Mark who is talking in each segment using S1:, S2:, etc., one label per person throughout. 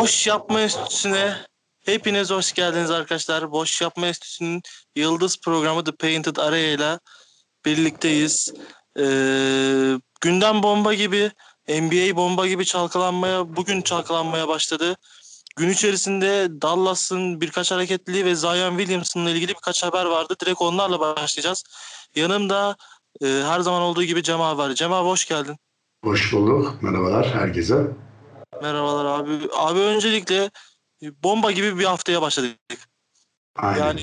S1: Boş Yapma Enstitüsü'ne hepiniz hoş geldiniz arkadaşlar. Boş Yapma Enstitüsü'nün Yıldız programı The Painted Array ile birlikteyiz. Ee, gündem bomba gibi, NBA bomba gibi çalkalanmaya, bugün çalkalanmaya başladı. Gün içerisinde Dallas'ın birkaç hareketliliği ve Zion Williamson'la ilgili birkaç haber vardı. Direkt onlarla başlayacağız. Yanımda e, her zaman olduğu gibi Cem abi var. Cem abi hoş geldin.
S2: Hoş bulduk. Merhabalar herkese.
S1: Merhabalar abi. Abi öncelikle e, bomba gibi bir haftaya başladık.
S2: Aynen.
S1: Yani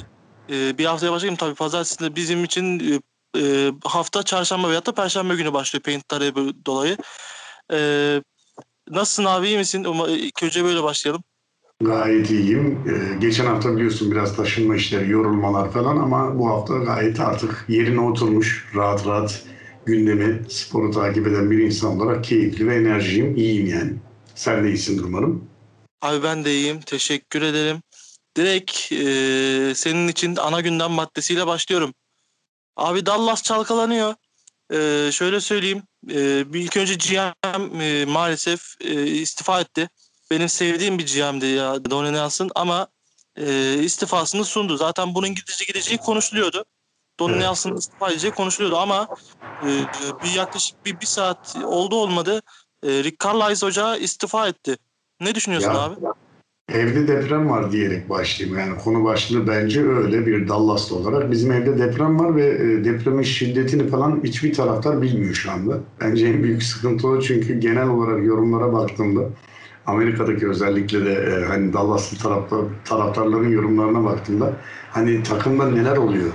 S1: e, bir haftaya başlayayım tabii pazartesi bizim için e, e, hafta çarşamba veya da perşembe günü başlıyor Paint tarihi dolayı. E, nasılsın abi iyi misin? İlk önce böyle başlayalım.
S2: Gayet iyiyim. Ee, geçen hafta biliyorsun biraz taşınma işleri, yorulmalar falan ama bu hafta gayet artık yerine oturmuş, rahat rahat gündemi, sporu takip eden bir insan olarak keyifli ve enerjiyim, iyiyim yani. Sen de iyisin umarım.
S1: Abi ben de iyiyim. Teşekkür ederim. Direkt e, senin için ana gündem maddesiyle başlıyorum. Abi Dallas çalkalanıyor. E, şöyle söyleyeyim. E, ilk önce GM e, maalesef e, istifa etti. Benim sevdiğim bir GM'di ya Donnie Nelson ama e, istifasını sundu. Zaten bunun gideceği gideceği konuşuluyordu. Donnie
S2: Evet.
S1: Nelson'ın istifa edeceği konuşuluyordu ama e, bir yaklaşık bir, bir saat oldu olmadı. E, Rick Carlisle Hoca istifa etti. Ne düşünüyorsun
S2: Ya,
S1: abi?
S2: Evde deprem var diyerek başlayayım. Yani konu başlığı bence öyle bir Dallas'ta olarak. Bizim evde deprem var ve e, depremin şiddetini falan hiçbir taraftar bilmiyor şu anda. Bence en büyük sıkıntı o çünkü genel olarak yorumlara baktığımda Amerika'daki özellikle de e, hani Dallas'lı taraftar, taraftarların yorumlarına baktığımda hani takımda neler oluyor?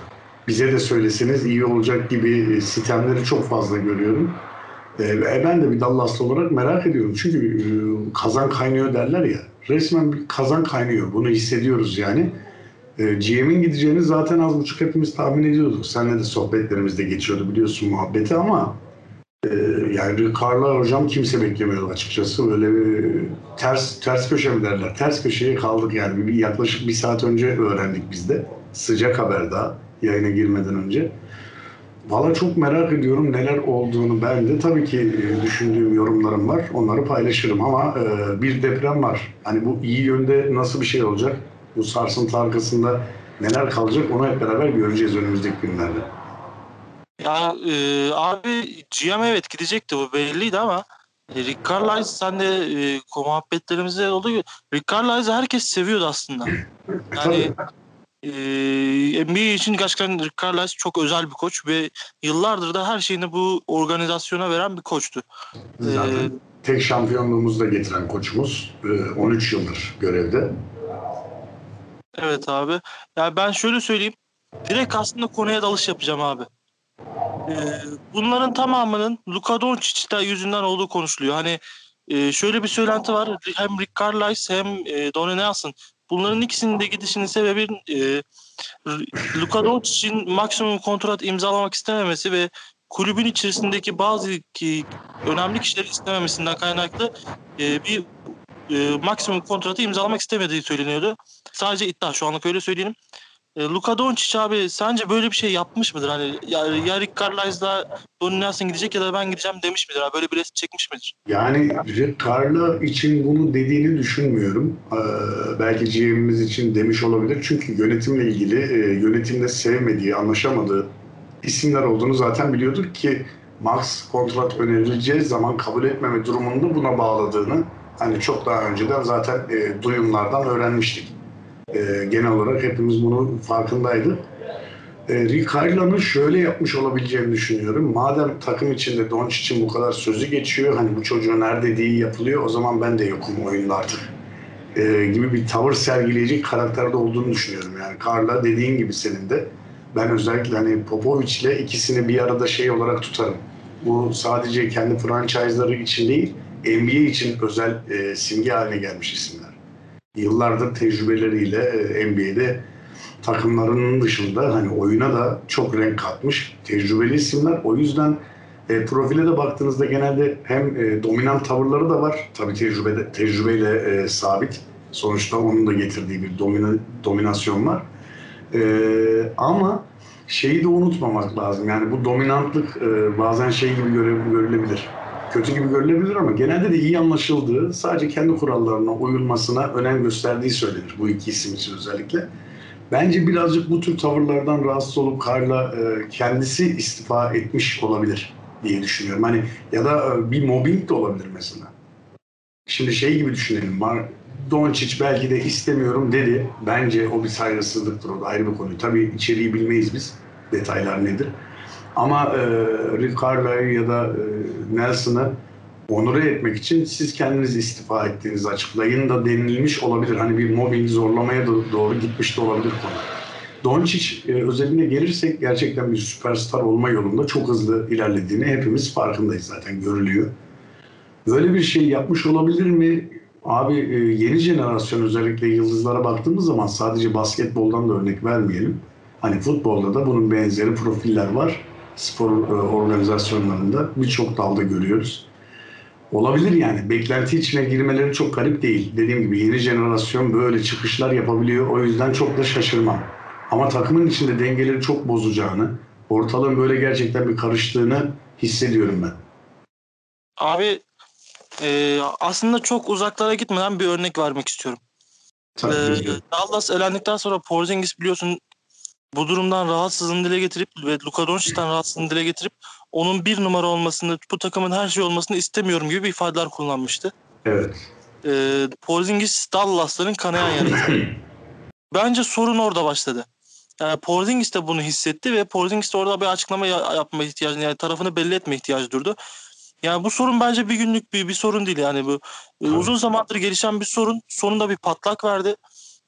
S2: Bize de söyleseniz iyi olacak gibi e, sitemleri çok fazla görüyorum. E, ve ben de bir Dallas'lı olarak merak ediyorum. Çünkü e, kazan kaynıyor derler ya. Resmen bir kazan kaynıyor. Bunu hissediyoruz yani. E, GM'in gideceğini zaten az buçuk hepimiz tahmin ediyorduk. Seninle de sohbetlerimizde geçiyordu biliyorsun muhabbeti ama e, yani Carla hocam kimse beklemiyordu açıkçası. Böyle bir ters ters köşe mi derler? Ters köşeye kaldık yani. Bir, yaklaşık bir saat önce öğrendik biz de. Sıcak haber daha yayına girmeden önce. Valla çok merak ediyorum neler olduğunu ben de tabii ki e, düşündüğüm yorumlarım var. Onları paylaşırım ama e, bir deprem var. Hani bu iyi yönde nasıl bir şey olacak? Bu sarsıntı arkasında neler kalacak onu hep beraber göreceğiz önümüzdeki günlerde.
S1: Ya e, abi GM evet gidecekti bu belliydi ama e, Rick Carlisle sen de e, muhabbetlerimizde olduğu gibi Rick Carlisle'ı herkes seviyordu aslında. Yani e, NBA için gerçekten Rick Carlisle çok özel bir koç ve yıllardır da her şeyini bu organizasyona veren bir koçtu.
S2: Zaten
S1: Ee,
S2: tek şampiyonluğumuzu da getiren koçumuz. e, 13 yıldır görevde.
S1: Evet abi. Ya ben şöyle söyleyeyim. Direkt aslında konuya dalış yapacağım abi. Ee, bunların tamamının Luka Doncic'ten yüzünden olduğu konuşuluyor. Hani e, şöyle bir söylenti var. Hem Rick Carlisle hem e, Donnie Nelson. Bunların ikisinin de gidişinin sebebi e, Luka Doncic'in maksimum kontrat imzalamak istememesi ve kulübün içerisindeki bazı ki, önemli kişileri istememesinden kaynaklı e, bir e, maksimum kontratı imzalamak istemediği söyleniyordu. Sadece iddia şu anlık öyle söyleyelim. E, Luka Doncic abi sence böyle bir şey yapmış mıdır? Hani ya, ya Rick Carlisle'da Donnie Nelson gidecek ya da ben gideceğim demiş midir? Abi? Böyle bir resim çekmiş midir?
S2: Yani Rick Carla için bunu dediğini düşünmüyorum. Ee, belki GM'imiz için demiş olabilir. Çünkü yönetimle ilgili e, yönetimde sevmediği, anlaşamadığı isimler olduğunu zaten biliyordur ki max kontrat önerileceği zaman kabul etmeme durumunda buna bağladığını hani çok daha önceden zaten e, duyumlardan öğrenmiştik. E, genel olarak hepimiz bunu farkındaydık. E, Rick şöyle yapmış olabileceğini düşünüyorum. Madem takım içinde Doncic'in bu kadar sözü geçiyor, hani bu çocuğun her dediği yapılıyor, o zaman ben de yokum oyunda artık e, gibi bir tavır sergileyecek karakterde olduğunu düşünüyorum. Yani Carla dediğin gibi senin de ben özellikle hani Popovic'le ikisini bir arada şey olarak tutarım. Bu sadece kendi franchise'ları için değil, NBA için özel e, simge haline gelmiş isimler. Yıllardır tecrübeleriyle e, NBA'de takımlarının dışında hani oyuna da çok renk katmış tecrübeli isimler. O yüzden e, profile de baktığınızda genelde hem e, dominant tavırları da var. Tabii tecrübede, tecrübeyle e, sabit. Sonuçta onun da getirdiği bir domina, dominasyon var. E, ama şeyi de unutmamak lazım. Yani bu dominantlık e, bazen şey gibi göre, görülebilir. Kötü gibi görülebilir ama genelde de iyi anlaşıldığı, sadece kendi kurallarına uyulmasına önem gösterdiği söylenir bu iki isim için özellikle. Bence birazcık bu tür tavırlardan rahatsız olup Karla e, kendisi istifa etmiş olabilir diye düşünüyorum. Hani ya da e, bir mobbing de olabilir mesela. Şimdi şey gibi düşünelim. Mar Doncic belki de istemiyorum dedi. Bence o bir saygısızlıktır. O da ayrı bir konu. Tabii içeriği bilmeyiz biz. Detaylar nedir. Ama e, Carlisle ya da e, Nelson'ı onure etmek için siz kendiniz istifa ettiğinizi açıklayın da denilmiş olabilir. Hani bir mobbing zorlamaya da doğru gitmiş de olabilir konu. Doncic e, özeline gelirsek gerçekten bir süperstar olma yolunda çok hızlı ilerlediğini hepimiz farkındayız zaten görülüyor. Böyle bir şey yapmış olabilir mi? Abi e, yeni jenerasyon özellikle yıldızlara baktığımız zaman sadece basketboldan da örnek vermeyelim. Hani futbolda da bunun benzeri profiller var. Spor e, organizasyonlarında birçok dalda görüyoruz. Olabilir yani. Beklenti içine girmeleri çok garip değil. Dediğim gibi yeni jenerasyon böyle çıkışlar yapabiliyor. O yüzden çok da şaşırmam. Ama takımın içinde dengeleri çok bozacağını, ortalığın böyle gerçekten bir karıştığını hissediyorum ben.
S1: Abi e, aslında çok uzaklara gitmeden bir örnek vermek istiyorum.
S2: Tabii
S1: Ee. Dallas elendikten sonra Porzingis biliyorsun bu durumdan rahatsızlığını dile getirip ve Luka Doncic'ten rahatsızlığını dile getirip onun bir numara olmasını, bu takımın her şey olmasını istemiyorum gibi ifadeler kullanmıştı.
S2: Evet.
S1: Ee, Porzingis Dallas'ların kanayan yarası. Bence sorun orada başladı. Yani Porzingis de bunu hissetti ve Porzingis de orada bir açıklama ya- yapma ihtiyacı, yani tarafını belli etme ihtiyacı durdu. Yani bu sorun bence bir günlük bir, bir sorun değil. Yani bu e,
S2: Tabii.
S1: uzun zamandır gelişen bir sorun. Sonunda bir patlak verdi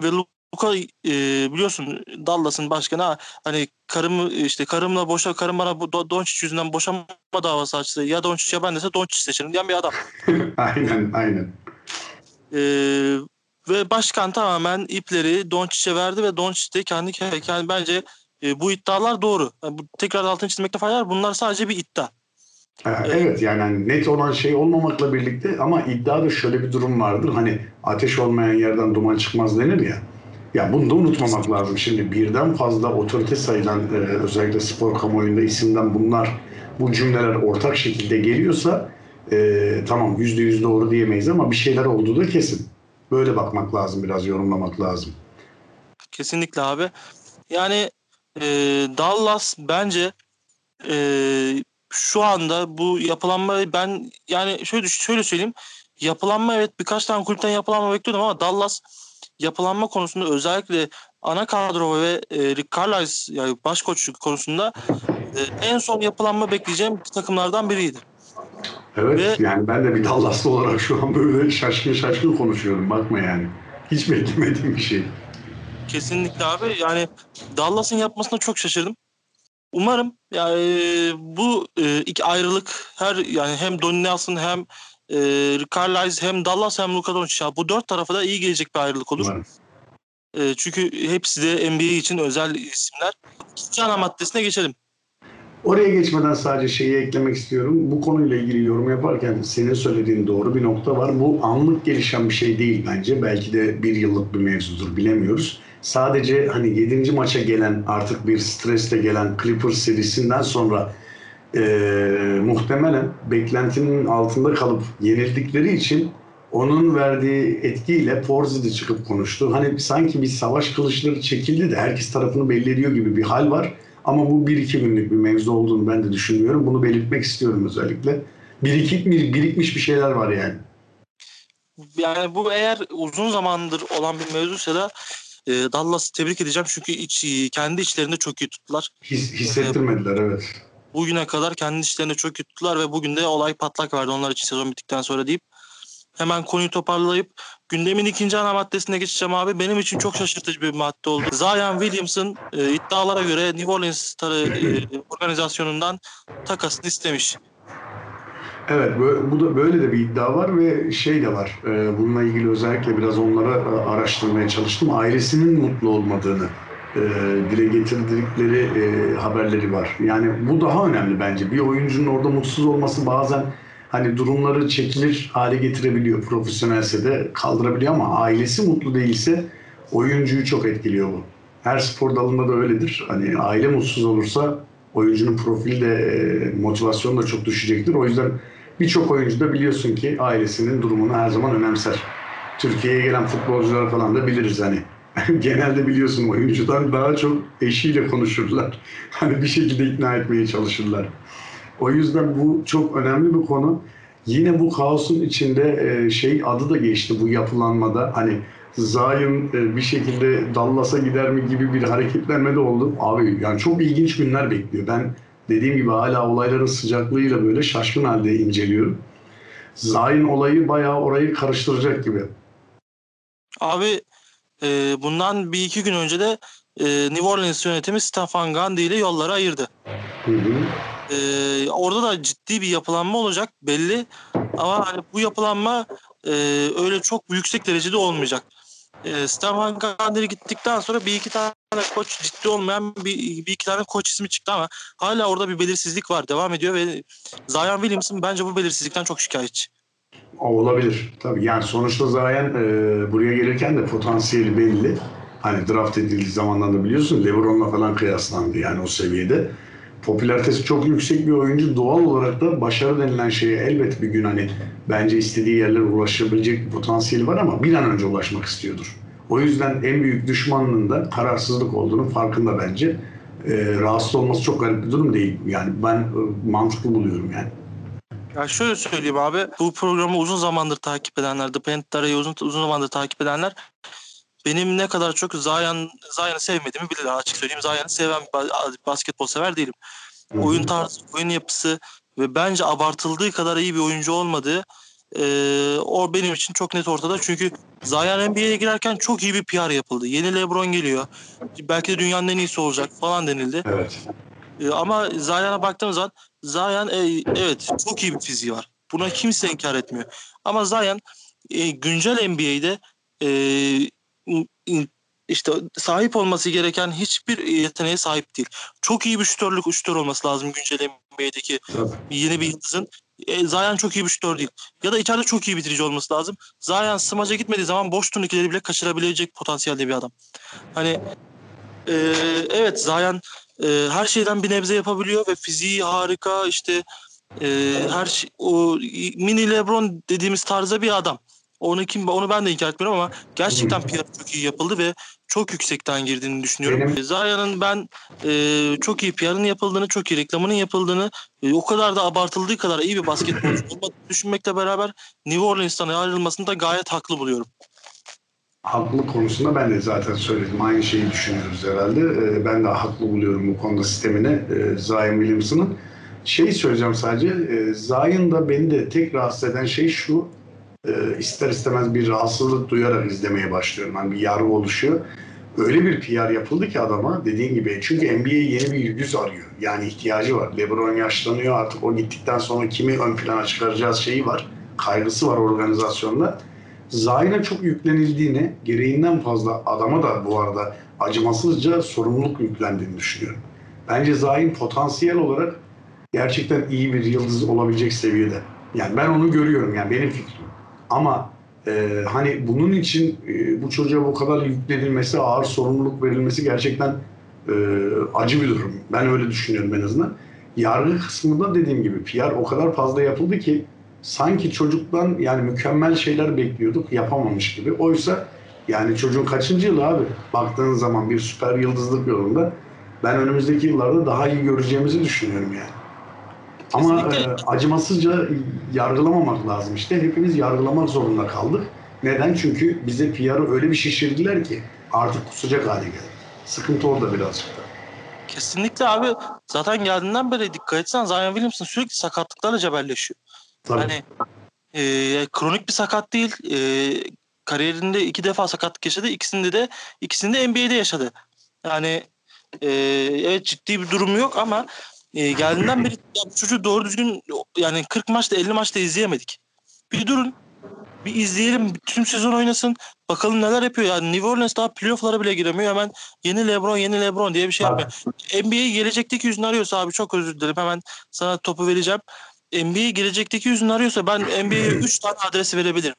S1: ve Luka e, biliyorsun Dallas'ın başkanı ha, hani karımı işte karımla boşa karım bana bu Do- Doncic yüzünden boşanma davası açtı. Ya Doncic ya ben dese Doncic seçerim diyen bir adam.
S2: aynen, aynen.
S1: Ee, ve başkan tamamen ipleri Doncic'e verdi ve Doncic de kendi kendi bence e, bu iddialar doğru. Yani bu, tekrar altını çizmekte fayda var. Bunlar sadece bir iddia.
S2: Ha, Evet yani hani net olan şey olmamakla birlikte ama iddiada şöyle bir durum vardır. Hani ateş olmayan yerden duman çıkmaz denir ya. Ya bunu da unutmamak lazım. Şimdi birden fazla otorite sayılan e, özellikle spor kamuoyunda isimden bunlar bu cümleler ortak şekilde geliyorsa e, tamam yüzde yüz doğru diyemeyiz ama bir şeyler olduğu da kesin. Böyle bakmak lazım biraz yorumlamak lazım.
S1: Kesinlikle abi. Yani e, Dallas bence e, şu anda bu yapılanma ben yani şöyle şöyle söyleyeyim. Yapılanma evet birkaç tane kulüpten yapılanma bekliyordum ama Dallas yapılanma konusunda özellikle ana kadro ve e, Rick Carlisle yani baş koçluk konusunda e, en son yapılanma bekleyeceğim takımlardan biriydi.
S2: Evet
S1: Ve-
S2: yani ben de bir Dallaslı olarak şu an böyle şaşkın şaşkın konuşuyorum. Bakma yani. Hiç beklemediğim bir şey.
S1: Kesinlikle abi. Yani Dallas'ın yapmasına çok şaşırdım. Umarım yani e, bu e, iki ayrılık her yani hem Donny Nelson hem e, Carlisle hem Dallas hem Luka Doncic ya bu dört tarafa da iyi gelecek bir ayrılık olur. E, çünkü hepsi de NBA için özel isimler. İkinci ana maddesine geçelim.
S2: Oraya geçmeden sadece şeyi eklemek istiyorum. Bu konuyla ilgili yorum yaparken senin söylediğin doğru bir nokta var. Bu anlık gelişen bir şey değil bence. Belki de bir yıllık bir mevzudur bilemiyoruz. Sadece hani 7. maça gelen artık bir stresle gelen Clippers serisinden sonra eee, muhtemelen beklentinin altında kalıp yenildikleri için onun verdiği etkiyle Porzingis çıkıp konuştu. Hani sanki bir savaş kılıçları çekildi de herkes tarafını belli ediyor gibi bir hal var. Ama bu bir iki günlük bir mevzu olduğunu ben de düşünmüyorum. Bunu belirtmek istiyorum özellikle. Birikik, birikmiş bir şeyler var yani.
S1: Yani bu eğer uzun zamandır olan bir mevzuysa da e, Dallas'ı tebrik edeceğim çünkü iç, kendi içlerinde çok iyi tuttular.
S2: His, hissettirmediler evet.
S1: Bugüne kadar kendi işlerini çok iyi tuttular ve bugün de olay patlak verdi onlar için sezon bittikten sonra deyip hemen konuyu toparlayıp gündemin ikinci ana maddesine geçeceğim abi. Benim için çok şaşırtıcı bir madde oldu. Zion Williamson e, iddialara göre New Orleans Star'ı e, organizasyonundan takasını istemiş.
S2: Evet bu da böyle de bir iddia var ve şey de var. e, Bununla ilgili özellikle biraz onlara e, araştırmaya çalıştım. Ailesinin mutlu olmadığını e, dile getirdikleri e, haberleri var. Yani bu daha önemli bence. Bir oyuncunun orada mutsuz olması bazen hani durumları çekilir hale getirebiliyor. Profesyonelse de kaldırabiliyor ama ailesi mutlu değilse oyuncuyu çok etkiliyor bu. Her spor dalında da öyledir. Hani aile mutsuz olursa oyuncunun profili de e, motivasyonu da çok düşecektir. O yüzden birçok oyuncu da biliyorsun ki ailesinin durumunu her zaman önemser. Türkiye'ye gelen futbolcular falan da biliriz hani. Genelde biliyorsun oyuncudan daha çok eşiyle konuşurlar. Hani bir şekilde ikna etmeye çalışırlar. O yüzden bu çok önemli bir konu. Yine bu kaosun içinde e, şey adı da geçti bu yapılanmada. Hani Zion e, bir şekilde Dallas'a gider mi gibi bir hareketlenme de oldu. Abi yani çok ilginç günler bekliyor. Ben dediğim gibi hala olayların sıcaklığıyla böyle şaşkın halde inceliyorum. Zion olayı bayağı orayı karıştıracak gibi.
S1: Abi e, bundan bir iki gün önce de e, New Orleans yönetimi Stefan Gandhi ile yolları ayırdı.
S2: Hı hı.
S1: E, orada da ciddi bir yapılanma olacak belli. Ama hani bu yapılanma e, öyle çok yüksek derecede olmayacak. E, Stefan Gandhi gittikten sonra bir iki tane koç ciddi olmayan bir, bir iki tane koç ismi çıktı ama hala orada bir belirsizlik var. Devam ediyor ve Zion Williamson bence bu belirsizlikten çok şikayetçi.
S2: Olabilir. Tabii yani sonuçta Zion e, buraya gelirken de potansiyeli belli. Hani draft edildiği zamandan da biliyorsun LeBron'la falan kıyaslandı yani o seviyede. Popülaritesi çok yüksek bir oyuncu. Doğal olarak da başarı denilen şeye elbet bir gün hani bence istediği yerlere ulaşabilecek bir potansiyeli var ama bir an önce ulaşmak istiyordur. O yüzden en büyük düşmanlığın da kararsızlık olduğunu farkında bence. E, rahatsız olması çok garip bir durum değil. Yani ben e, mantıklı buluyorum yani.
S1: Ya şöyle söyleyeyim abi. Bu programı uzun zamandır takip edenler, The Panther'ı uzun, uzun zamandır takip edenler benim ne kadar çok Zayan Zayan'ı sevmediğimi bilirler açık söyleyeyim. Zayan'ı seven basketbol sever değilim. Oyun tarzı, oyun yapısı ve bence abartıldığı kadar iyi bir oyuncu olmadığı e, o benim için çok net ortada. Çünkü Zayan NBA'ye girerken çok iyi bir PR yapıldı. Yeni LeBron geliyor. Belki de dünyanın en iyisi olacak falan denildi.
S2: Evet.
S1: E, ama Zayan'a baktığımız zaman Zayan e, evet çok iyi bir fiziği var. Buna kimse inkar etmiyor. Ama Zayan e, güncel NBA'de e, işte sahip olması gereken hiçbir yeteneğe sahip değil. Çok iyi bir şütörlük şütör olması lazım güncel NBA'deki yeni bir yıldızın. E, Zayan çok iyi bir şütör değil. Ya da içeride çok iyi bitirici olması lazım. Zayan smaca gitmediği zaman boş turnikleri bile kaçırabilecek potansiyelde bir adam. Hani e, evet Zayan e, her şeyden bir nebze yapabiliyor ve fiziği harika işte e, her şey, o mini LeBron dediğimiz tarzda bir adam. Onu kim onu ben de inkar etmiyorum ama gerçekten PR çok iyi yapıldı ve çok yüksekten girdiğini düşünüyorum. Benim... Zaya'nın ben e, çok iyi PR'ın yapıldığını, çok iyi reklamının yapıldığını, e, o kadar da abartıldığı kadar iyi bir basketbolcu olmadığını düşünmekle beraber New Orleans'tan ayrılmasını da gayet haklı buluyorum.
S2: Haklı konusunda ben de zaten söyledim. Aynı şeyi düşünüyoruz herhalde. E, ben de haklı buluyorum bu konuda sistemine e, Zion Williamson'ın. Şeyi söyleyeceğim sadece. E, Zion beni de tek rahatsız eden şey şu e, ister istemez bir rahatsızlık duyarak izlemeye başlıyorum. Yani bir yargı oluşuyor. Öyle bir PR yapıldı ki adama dediğin gibi. Çünkü NBA yeni bir yüz arıyor. Yani ihtiyacı var. LeBron yaşlanıyor artık o gittikten sonra kimi ön plana çıkaracağız şeyi var. Kaygısı var organizasyonda. Zion'a çok yüklenildiğini, gereğinden fazla adama da bu arada acımasızca sorumluluk yüklendiğini düşünüyorum. Bence Zion potansiyel olarak gerçekten iyi bir yıldız olabilecek seviyede. Yani ben onu görüyorum yani benim fikrim. Ama e, hani bunun için e, bu çocuğa bu kadar yüklenilmesi, ağır sorumluluk verilmesi gerçekten e, acı bir durum. Ben öyle düşünüyorum en azından. Yargı kısmında dediğim gibi PR o kadar fazla yapıldı ki sanki çocuktan yani mükemmel şeyler bekliyorduk yapamamış gibi. Oysa yani çocuğun kaçıncı yılı abi? Baktığın zaman bir süper yıldızlık yolunda ben önümüzdeki yıllarda daha iyi göreceğimizi düşünüyorum yani. Ama e, acımasızca yargılamamak lazım işte. Hepimiz yargılamak zorunda kaldık. Neden? Çünkü bize PR'ı öyle bir şişirdiler ki artık kusacak hale geldi. Sıkıntı orada birazcık da.
S1: Kesinlikle abi. Zaten geldiğinden beri dikkat etsen Zion Williamson sürekli sakatlıklarla cebelleşiyor. Tabii. Hani e, kronik bir sakat değil. E, kariyerinde iki defa sakatlık yaşadı. İkisinde de ikisinde de NBA'de yaşadı. Yani e, evet ciddi bir durumu yok ama e, geldiğinden beri ya bu çocuğu doğru düzgün yani 40 maçta 50 maçta izleyemedik. Bir durun. Bir izleyelim. Tüm sezon oynasın. Bakalım neler yapıyor. Yani New Orleans daha playoff'lara bile giremiyor. Hemen yeni LeBron, yeni LeBron diye bir şey yapıyor. NBA gelecekteki yüzünü arıyorsa abi çok özür dilerim. Hemen sana topu vereceğim. NBA gelecekteki yüzünü arıyorsa ben NBA'ye 3 tane adresi verebilirim.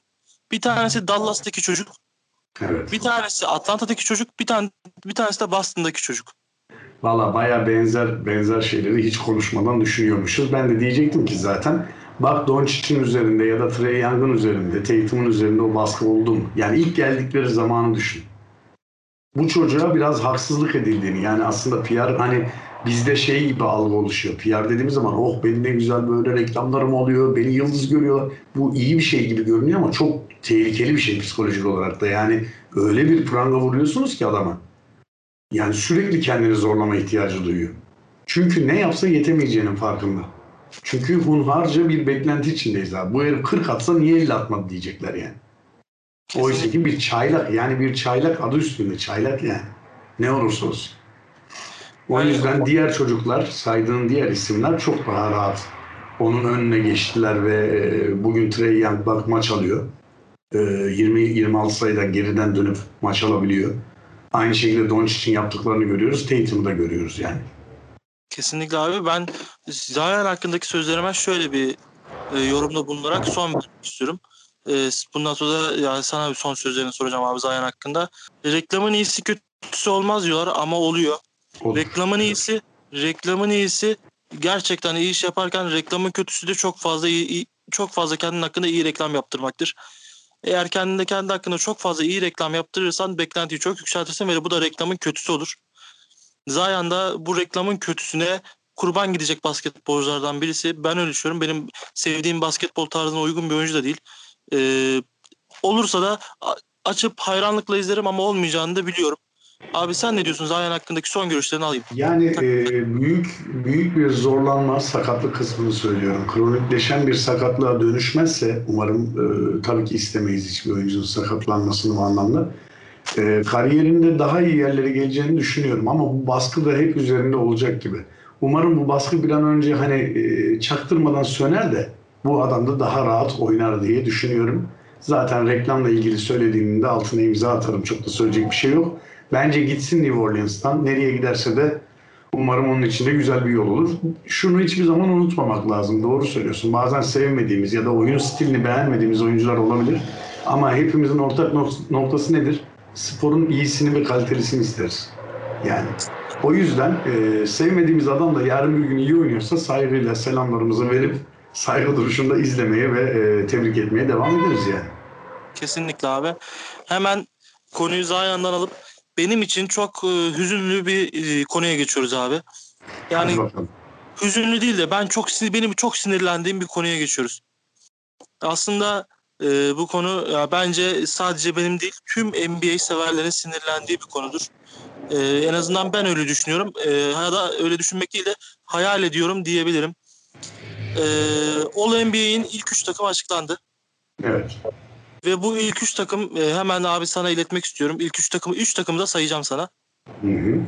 S1: Bir tanesi Dallas'taki çocuk.
S2: Evet.
S1: Bir tanesi Atlanta'daki çocuk, bir tane bir tanesi de Boston'daki çocuk.
S2: Valla baya benzer benzer şeyleri hiç konuşmadan düşünüyormuşuz. Ben de diyecektim ki zaten Bak Doncic'in üzerinde ya da Trey Young'ın üzerinde, Tatum'un üzerinde o baskı oldu mu? Yani ilk geldikleri zamanı düşün. Bu çocuğa biraz haksızlık edildiğini yani aslında PR hani bizde şey gibi algı oluşuyor. PR dediğimiz zaman oh benim ne güzel böyle reklamlarım oluyor, beni yıldız görüyorlar. Bu iyi bir şey gibi görünüyor ama çok tehlikeli bir şey psikolojik olarak da. Yani öyle bir pranga vuruyorsunuz ki adama. Yani sürekli kendini zorlama ihtiyacı duyuyor. Çünkü ne yapsa yetemeyeceğinin farkında. Çünkü hunharca bir beklenti içindeyiz abi. Bu herif 40 atsa niye 50 atmadı diyecekler yani. Oysa ki bir çaylak yani bir çaylak adı üstünde çaylak yani. Ne olursa olsun. O yüzden diğer çocuklar saydığın diğer isimler çok daha rahat. Onun önüne geçtiler ve e, bugün Trey Young bak maç alıyor. E, 20-26 sayıdan geriden dönüp maç alabiliyor. Aynı şekilde Doncic'in yaptıklarını görüyoruz. Tatum'u da görüyoruz yani.
S1: Kesinlikle abi. Ben Zion hakkındaki sözlerime şöyle bir e, yorumda bulunarak son vermek istiyorum. E, bundan sonra yani sana bir son sözlerini soracağım abi Zion hakkında. Reklamın iyisi kötüsü olmaz diyorlar ama oluyor.
S2: Olur.
S1: Reklamın iyisi, reklamın iyisi gerçekten iyi iş yaparken reklamın kötüsü de çok fazla iyi, çok fazla kendin hakkında iyi reklam yaptırmaktır. Eğer kendinde kendi hakkında çok fazla iyi reklam yaptırırsan beklentiyi çok yükseltirsin ve bu da reklamın kötüsü olur. Zion da bu reklamın kötüsüne kurban gidecek basketbolculardan birisi. Ben öyle düşünüyorum. Benim sevdiğim basketbol tarzına uygun bir oyuncu da değil. Ee, olursa da açıp hayranlıkla izlerim ama olmayacağını da biliyorum. Abi sen ne diyorsun Zion hakkındaki son görüşlerini alayım.
S2: Yani e, büyük büyük bir zorlanma sakatlık kısmını söylüyorum. Kronikleşen bir sakatlığa dönüşmezse umarım e, tabii ki istemeyiz hiçbir oyuncunun sakatlanmasını bu anlamda. E, kariyerinde daha iyi yerlere geleceğini düşünüyorum ama bu baskı da hep üzerinde olacak gibi. Umarım bu baskı bir an önce hani e, çaktırmadan söner de bu adam da daha rahat oynar diye düşünüyorum. Zaten reklamla ilgili söylediğimde altına imza atarım. Çok da söyleyecek bir şey yok. Bence gitsin New Orleans'tan. Nereye giderse de umarım onun için de güzel bir yol olur. Şunu hiçbir zaman unutmamak lazım. Doğru söylüyorsun. Bazen sevmediğimiz ya da oyun stilini beğenmediğimiz oyuncular olabilir. Ama hepimizin ortak nok- noktası nedir? Sporun iyisini ve kalitelisini isteriz. Yani o yüzden e, sevmediğimiz adam da yarın bir gün iyi oynuyorsa saygıyla selamlarımızı verip saygı duruşunda izlemeye ve e, tebrik etmeye devam ederiz yani.
S1: Kesinlikle abi. Hemen konuyu Zion'dan alıp benim için çok e, hüzünlü bir e, konuya geçiyoruz abi. Yani hüzünlü değil de ben çok sinir, benim çok sinirlendiğim bir konuya geçiyoruz. Aslında e, bu konu ya bence sadece benim değil tüm NBA severlerin sinirlendiği bir konudur. E, en azından ben öyle düşünüyorum. E, ya da öyle düşünmek değil de hayal ediyorum diyebilirim. E, All NBA'in ilk üç takımı açıklandı.
S2: Evet.
S1: Ve bu ilk üç takım e, hemen abi sana iletmek istiyorum. İlk üç takımı, üç takımı da sayacağım sana.
S2: Hı hı.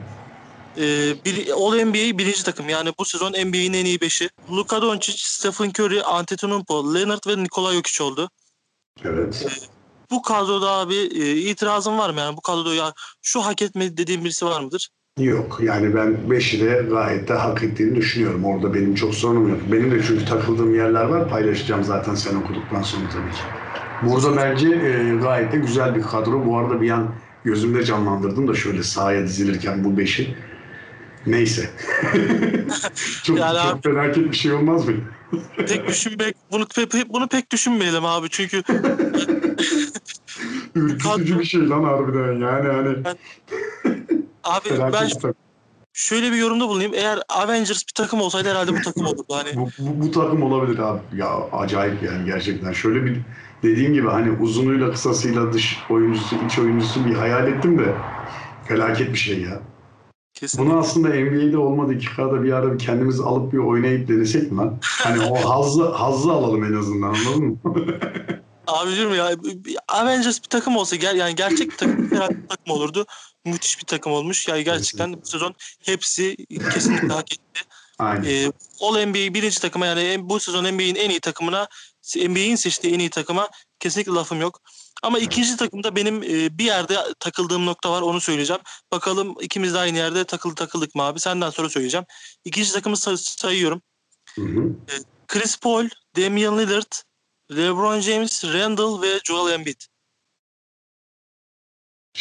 S1: E, bir, All NBA birinci takım yani bu sezon NBA'in en iyi beşi. Luka Doncic, Stephen Curry, Antetokounmpo, Leonard ve Nikola Jokic oldu.
S2: Evet.
S1: Bu kadroda abi e, itirazın var mı yani bu kadroda ya şu hak etmedi dediğin birisi var mıdır?
S2: Yok yani ben beşi de gayet de hak ettiğini düşünüyorum. Orada benim çok sorunum yok. Benim de çünkü takıldığım yerler var. Paylaşacağım zaten sen okuduktan sonra tabii ki. Burada bence e, gayet de güzel bir kadro. Bu arada bir an gözümde canlandırdım da şöyle sahaya dizilirken bu beşi. Neyse. çok,
S1: Yani
S2: çok
S1: abi-
S2: felaket bir şey olmaz mı?
S1: Pek düşünmek bunu pek, bunu pek düşünmeyelim abi çünkü
S2: Ürkütücü bir şey lan harbiden yani hani
S1: abi
S2: felaket
S1: ben
S2: takım.
S1: şöyle bir yorumda bulunayım. Eğer Avengers bir takım olsaydı herhalde bu takım olurdu. Hani
S2: Bu, bu, bu takım olabilir abi. Ya acayip yani gerçekten. Şöyle bir dediğim gibi hani uzunuyla kısasıyla dış oyuncusu, iç oyuncusu bir hayal ettim de felaket bir şey ya.
S1: kesin.
S2: Bunu aslında NBA'de olmadı iki kadar bir ara bir kendimiz alıp bir oynayıp denesek mi lan? Hani o hazzı, hazzı alalım en azından anladın mı?
S1: Abicim ya Avengers bir takım olsa ger yani gerçek bir takım bir takım olurdu. Müthiş bir takım olmuş. Yani gerçekten bu sezon hepsi kesinlikle hak etti.
S2: Aynen.
S1: Ee, All NBA birinci takıma yani bu sezon NBA'in en iyi takımına NBA'in seçtiği en iyi takıma kesinlikle lafım yok. Ama ikinci takımda benim e, bir yerde takıldığım nokta var onu söyleyeceğim. Bakalım ikimiz de aynı yerde takıldı takıldık mı abi? Senden sonra söyleyeceğim. İkinci takımı say- sayıyorum.
S2: Hı hı.
S1: Chris Paul, Damian Lillard, LeBron James, Randall ve Joel Embiid.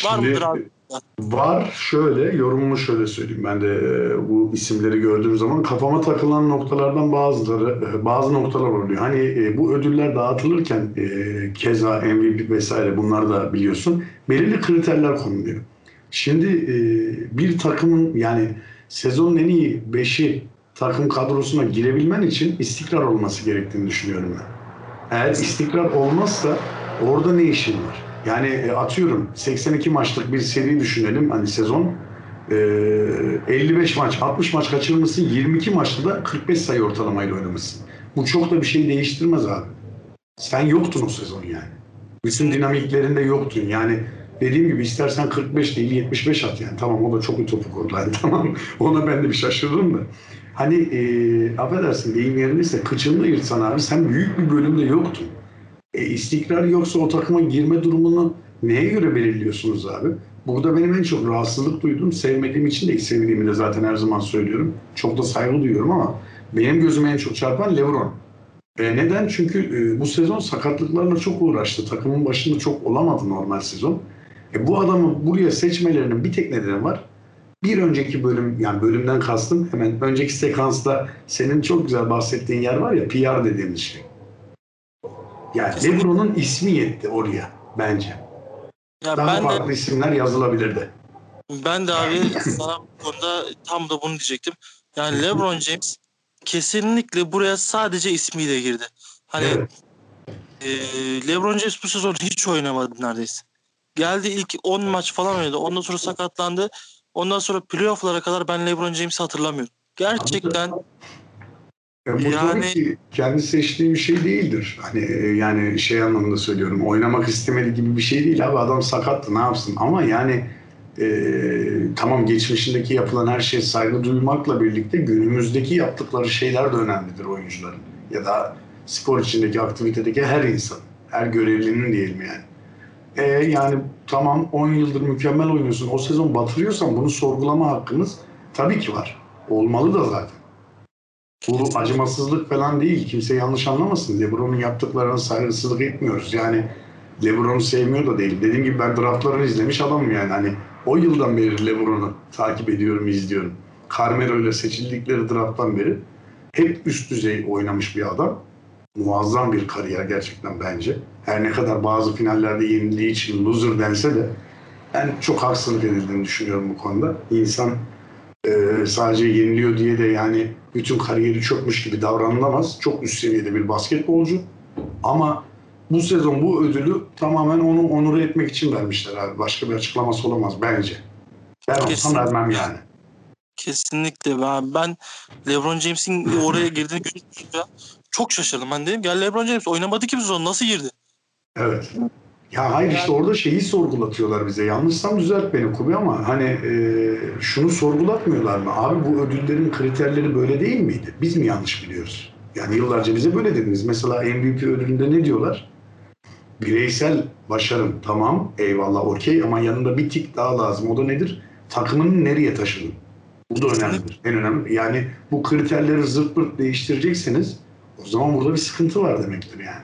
S1: Var
S2: Şimdi,
S1: mıdır abi?
S2: Var şöyle yorumumu şöyle söyleyeyim. Ben de e, bu isimleri gördüğüm zaman kafama takılan noktalardan bazıları e, bazı noktalar oluyor. Hani e, bu ödüller dağıtılırken keza MVP vesaire bunlar da biliyorsun belirli kriterler konuluyor. Şimdi bir takımın yani sezonun en iyi 5'i takım kadrosuna girebilmen için istikrar olması gerektiğini düşünüyorum ben. Eğer istikrar olmazsa orada ne işin var? Yani e, atıyorum 82 maçlık bir seri düşünelim hani sezon. E, 55 maç, 60 maç kaçırmışsın, 22 maçta da 45 sayı ortalamayla oynamışsın. Bu çok da bir şey değiştirmez abi. Sen yoktun o sezon yani. Bütün dinamiklerinde yoktun. Yani dediğim gibi istersen 45 değil 75 at yani. Tamam o da çok ütopik oldu. Yani, tamam ona ben de bir şaşırdım da. Hani e, affedersin deyim yerindeyse kıçını yırtsan abi sen büyük bir bölümde yoktun. E, istikrar yoksa o takıma girme durumunu neye göre belirliyorsunuz abi? Burada benim en çok rahatsızlık duyduğum, sevmediğim için değil, sevdiğimi de zaten her zaman söylüyorum. Çok da saygı duyuyorum ama benim gözüme en çok çarpan LeBron. E, neden? Çünkü e, bu sezon sakatlıklarla çok uğraştı. Takımın başında çok olamadı normal sezon. E, bu adamı buraya seçmelerinin bir tek nedeni var. Bir önceki bölüm, yani bölümden kastım hemen önceki sekansta senin çok güzel bahsettiğin yer var ya PR dediğimiz şey. Yani
S1: Kesinlikle.
S2: LeBron'un ismi yetti oraya bence.
S1: Ya
S2: Daha
S1: ben de
S2: farklı isimler yazılabilirdi.
S1: ben de abi sana bu konuda tam da bunu diyecektim. Yani LeBron James kesinlikle buraya sadece ismiyle girdi. Hani
S2: Evet.
S1: e, LeBron James bu sezon hiç oynamadı neredeyse. Geldi ilk 10 maç falan oynadı. Ondan sonra sakatlandı. Ondan sonra playoff'lara kadar ben LeBron James'i hatırlamıyorum. Gerçekten
S2: E, bu tabii
S1: Yani-
S2: ki kendi seçtiği bir şey değildir. Hani e, yani şey anlamında söylüyorum. Oynamak istemedi gibi bir şey değil abi. Adam sakattı ne yapsın? Ama yani e, tamam geçmişindeki yapılan her şeye saygı duymakla birlikte günümüzdeki yaptıkları şeyler de önemlidir oyuncuların. Ya da spor içindeki aktivitedeki her insan. Her görevlinin diyelim yani. E, yani tamam 10 yıldır mükemmel oynuyorsun. O sezon batırıyorsan bunu sorgulama hakkımız tabii ki var. Olmalı da zaten. Bu acımasızlık falan değil. Kimse yanlış anlamasın. LeBron'un yaptıklarına saygısızlık etmiyoruz. Yani LeBron'u sevmiyor da değilim. Dediğim gibi ben draftlarını izlemiş adamım yani. Hani o yıldan beri LeBron'u takip ediyorum, izliyorum. Carmelo ile seçildikleri drafttan beri hep üst düzey oynamış bir adam. Muazzam bir kariyer gerçekten bence. Her ne kadar bazı finallerde yenildiği için loser dense de ben çok haksızlık edildiğini düşünüyorum bu konuda. İnsan e, sadece yeniliyor diye de yani bütün kariyeri çökmüş gibi davranılamaz. Çok üst seviyede bir basketbolcu. Ama bu sezon bu ödülü tamamen onu onur etmek için vermişler abi. Başka bir açıklaması olamaz bence. Ben olsam
S1: Kesinlikle.
S2: vermem yani.
S1: kesinlikle ben, ben LeBron James'in oraya girdiğini görünce çok şaşırdım. Ben dedim ya LeBron James oynamadı ki bu sezon nasıl girdi?
S2: Evet. Ya hayır işte orada şeyi sorgulatıyorlar bize. Yanlışsam düzelt beni Kubi ama hani e, şunu sorgulatmıyorlar mı? Abi bu ödüllerin kriterleri böyle değil miydi? Biz mi yanlış biliyoruz? Yani yıllarca bize böyle dediniz. Mesela MVP ödülünde ne diyorlar? Bireysel başarım tamam eyvallah okey ama yanında bir tik daha lazım. O da nedir? Takımını nereye taşıdın? Bu da önemlidir. En önemli. Yani bu kriterleri zırt pırt değiştirecekseniz o zaman burada bir sıkıntı var demektir yani.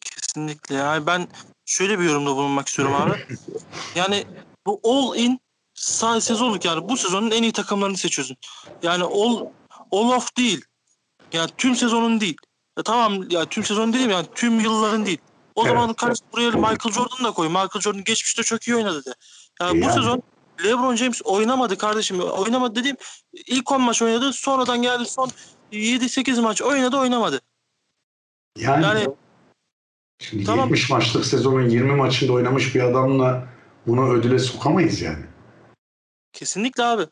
S1: Kesinlikle. Yani ben şöyle bir yorumda bulunmak istiyorum abi. Yani bu all in sa- sezonluk yani bu sezonun en iyi takımlarını seçiyorsun. Yani all, all off değil. Yani tüm sezonun değil. Ya tamam ya tüm sezon değil yani tüm yılların değil. O
S2: Evet.
S1: zaman karşı buraya Michael Jordan'ı da koy. Michael Jordan geçmişte çok iyi oynadı de. Yani bu
S2: Yani.
S1: sezon LeBron James oynamadı kardeşim. Oynamadı dediğim ilk 10 maç oynadı. Sonradan geldi son 7-8 maç oynadı oynamadı.
S2: Yani,
S1: Yani
S2: şimdi
S1: tamam.
S2: 70 maçlık sezonun 20 maçında oynamış bir adamla bunu ödüle sokamayız yani.
S1: Kesinlikle abi.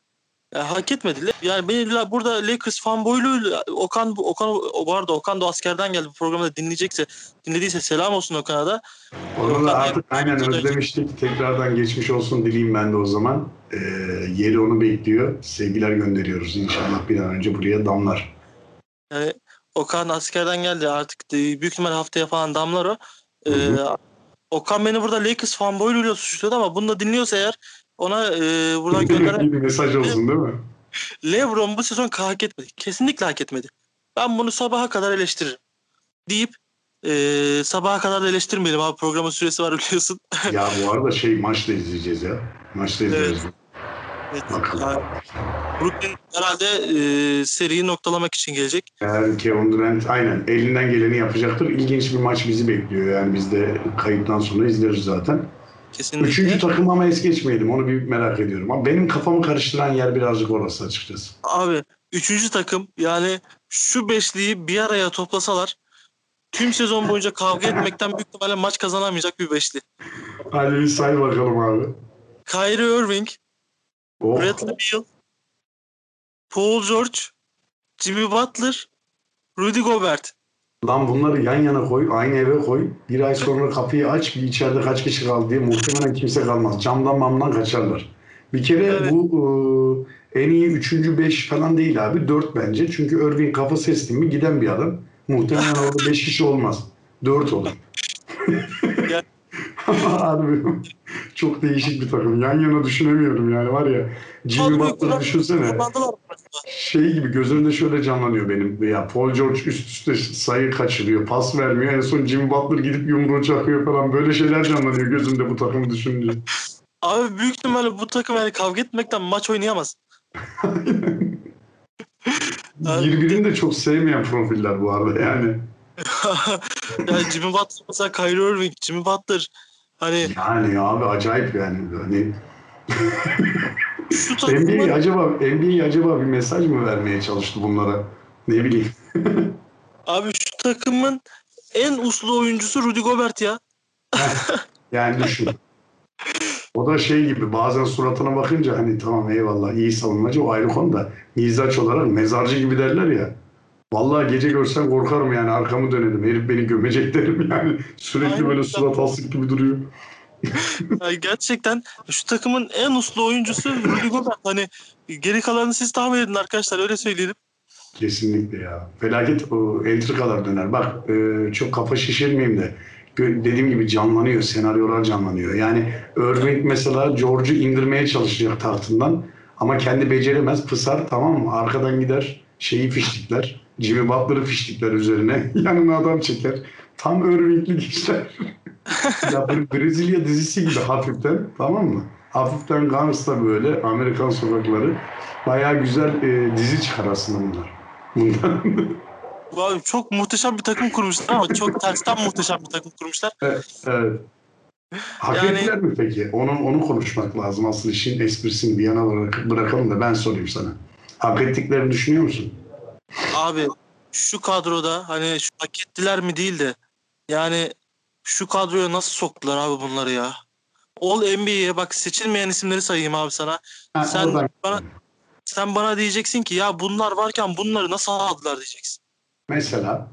S1: Ya, hak etmedi. Yani beni burada Lakers fanboyluğu Okan Okan o arada Okan da askerden geldi bu programda dinleyecekse dinlediyse selam olsun Okan'a da.
S2: Onu
S1: Okan
S2: da
S1: da-
S2: artık aynen özlemiştik. Tekrardan geçmiş olsun dileyim ben de o zaman. Ee, yeri onu bekliyor. Sevgiler gönderiyoruz. İnşallah bir an önce buraya damlar.
S1: Yani Okan askerden geldi artık de- büyük ihtimal haftaya falan damlar o. Ee, Okan beni burada Lakers fanboyluğuyla suçluyordu ama bunu da dinliyorsa eğer ona e, buradan gönderen
S2: bir mesaj olsun değil mi?
S1: LeBron bu sezon hak etmedi. Kesinlikle hak etmedi. Ben bunu sabaha kadar eleştiririm. Deyip Ee, sabaha kadar da eleştirmeyelim abi. Programın süresi var biliyorsun.
S2: Ya bu arada şey maçla izleyeceğiz ya. Maçla izleyeceğiz.
S1: Evet, Yani Brooklyn herhalde e, seriyi noktalamak için gelecek.
S2: Eğer Kevin Durant aynen elinden geleni yapacaktır. İlginç bir maç bizi bekliyor. Yani biz de kayıttan sonra izleriz zaten.
S1: Kesinlikle.
S2: Üçüncü takım ama es geçmeyelim. Onu bir merak ediyorum. Ama benim kafamı karıştıran yer birazcık orası açıkçası.
S1: Abi üçüncü takım yani şu beşliyi bir araya toplasalar tüm sezon boyunca kavga etmekten büyük ihtimalle maç kazanamayacak bir beşli.
S2: Hadi bir say bakalım abi.
S1: Kyrie Irving,
S2: Oh,
S1: Bradley Beal, Paul George, Jimmy Butler, Rudy Gobert.
S2: lan bunları yan yana koy, aynı eve koy. Bir ay sonra kapıyı aç, bir içeride kaç kişi kaldı diye muhtemelen kimse kalmaz. Camdan mamdan kaçarlar. Bir kere
S1: Evet.
S2: bu e, en iyi üçüncü beş falan değil abi. Dört bence. Çünkü Irving kafa sesli mi giden bir adam. Muhtemelen orada beş kişi olmaz. Dört olur. Harbi çok değişik bir takım. Yan yana düşünemiyorum yani var ya. Jimmy Butler'ı düşünsene. Şey gibi gözümde şöyle canlanıyor benim. Ya Paul George üst üste sayı kaçırıyor, pas vermiyor. En son Jimmy Butler gidip yumruğu çakıyor falan. Böyle şeyler canlanıyor gözümde bu takımı düşününce.
S1: Abi büyük ihtimalle bu takım yani kavga etmekten maç oynayamaz.
S2: Birbirini de çok sevmeyen profiller bu arada yani.
S1: yani Jimmy Butler mesela Kyrie Irving, Jimmy Butler hani
S2: Yani abi acayip yani. Hani
S1: şu
S2: NBA
S1: takımın
S2: acaba NBA acaba bir mesaj mı vermeye çalıştı bunlara? Ne bileyim.
S1: abi şu takımın en uslu oyuncusu Rudy Gobert ya.
S2: Yani düşün. O da şey gibi bazen suratına bakınca hani tamam eyvallah iyi savunmacı o ayrı konu da mizaç olarak mezarcı gibi derler ya. Vallahi gece görsen korkarım yani arkamı dönerim. Herif beni gömecek derim yani. Sürekli
S1: Aynen.
S2: böyle surat asık gibi duruyor.
S1: Yani gerçekten şu takımın en uslu oyuncusu Rudy Gobert. Hani geri kalanını siz tahmin edin arkadaşlar öyle söyleyelim.
S2: Kesinlikle ya. Felaket o entrikalar döner. Bak e, çok kafa şişirmeyeyim de dediğim gibi canlanıyor. Senaryolar canlanıyor. Yani Irving mesela George'u indirmeye çalışacak tahtından ama kendi beceremez. Pısar tamam mı? Arkadan gider şeyi fiştikler. Jimmy Butler'ı fiştikler üzerine. Yanına adam çeker. Tam Irving'lik işler. ya Brezilya dizisi gibi hafiften tamam mı? Hafiften gangsta böyle Amerikan sokakları. Bayağı güzel e, dizi çıkar aslında bunlar. Bundan.
S1: Bu Abi çok muhteşem bir takım kurmuşlar ama çok tersten muhteşem bir takım kurmuşlar.
S2: evet. Hak
S1: Yani-
S2: ettiler mi peki? Onun onu konuşmak lazım. Aslında işin esprisini bir yana bırak- bırakalım da ben sorayım sana. Hak ettiklerini düşünüyor musun?
S1: Abi şu kadroda hani şu hak ettiler mi değil de yani şu kadroya nasıl soktular abi bunları ya? All NBA'ye bak seçilmeyen isimleri sayayım abi sana.
S2: Ha,
S1: Sen bana sen bana diyeceksin ki ya bunlar varken bunları nasıl aldılar diyeceksin.
S2: Mesela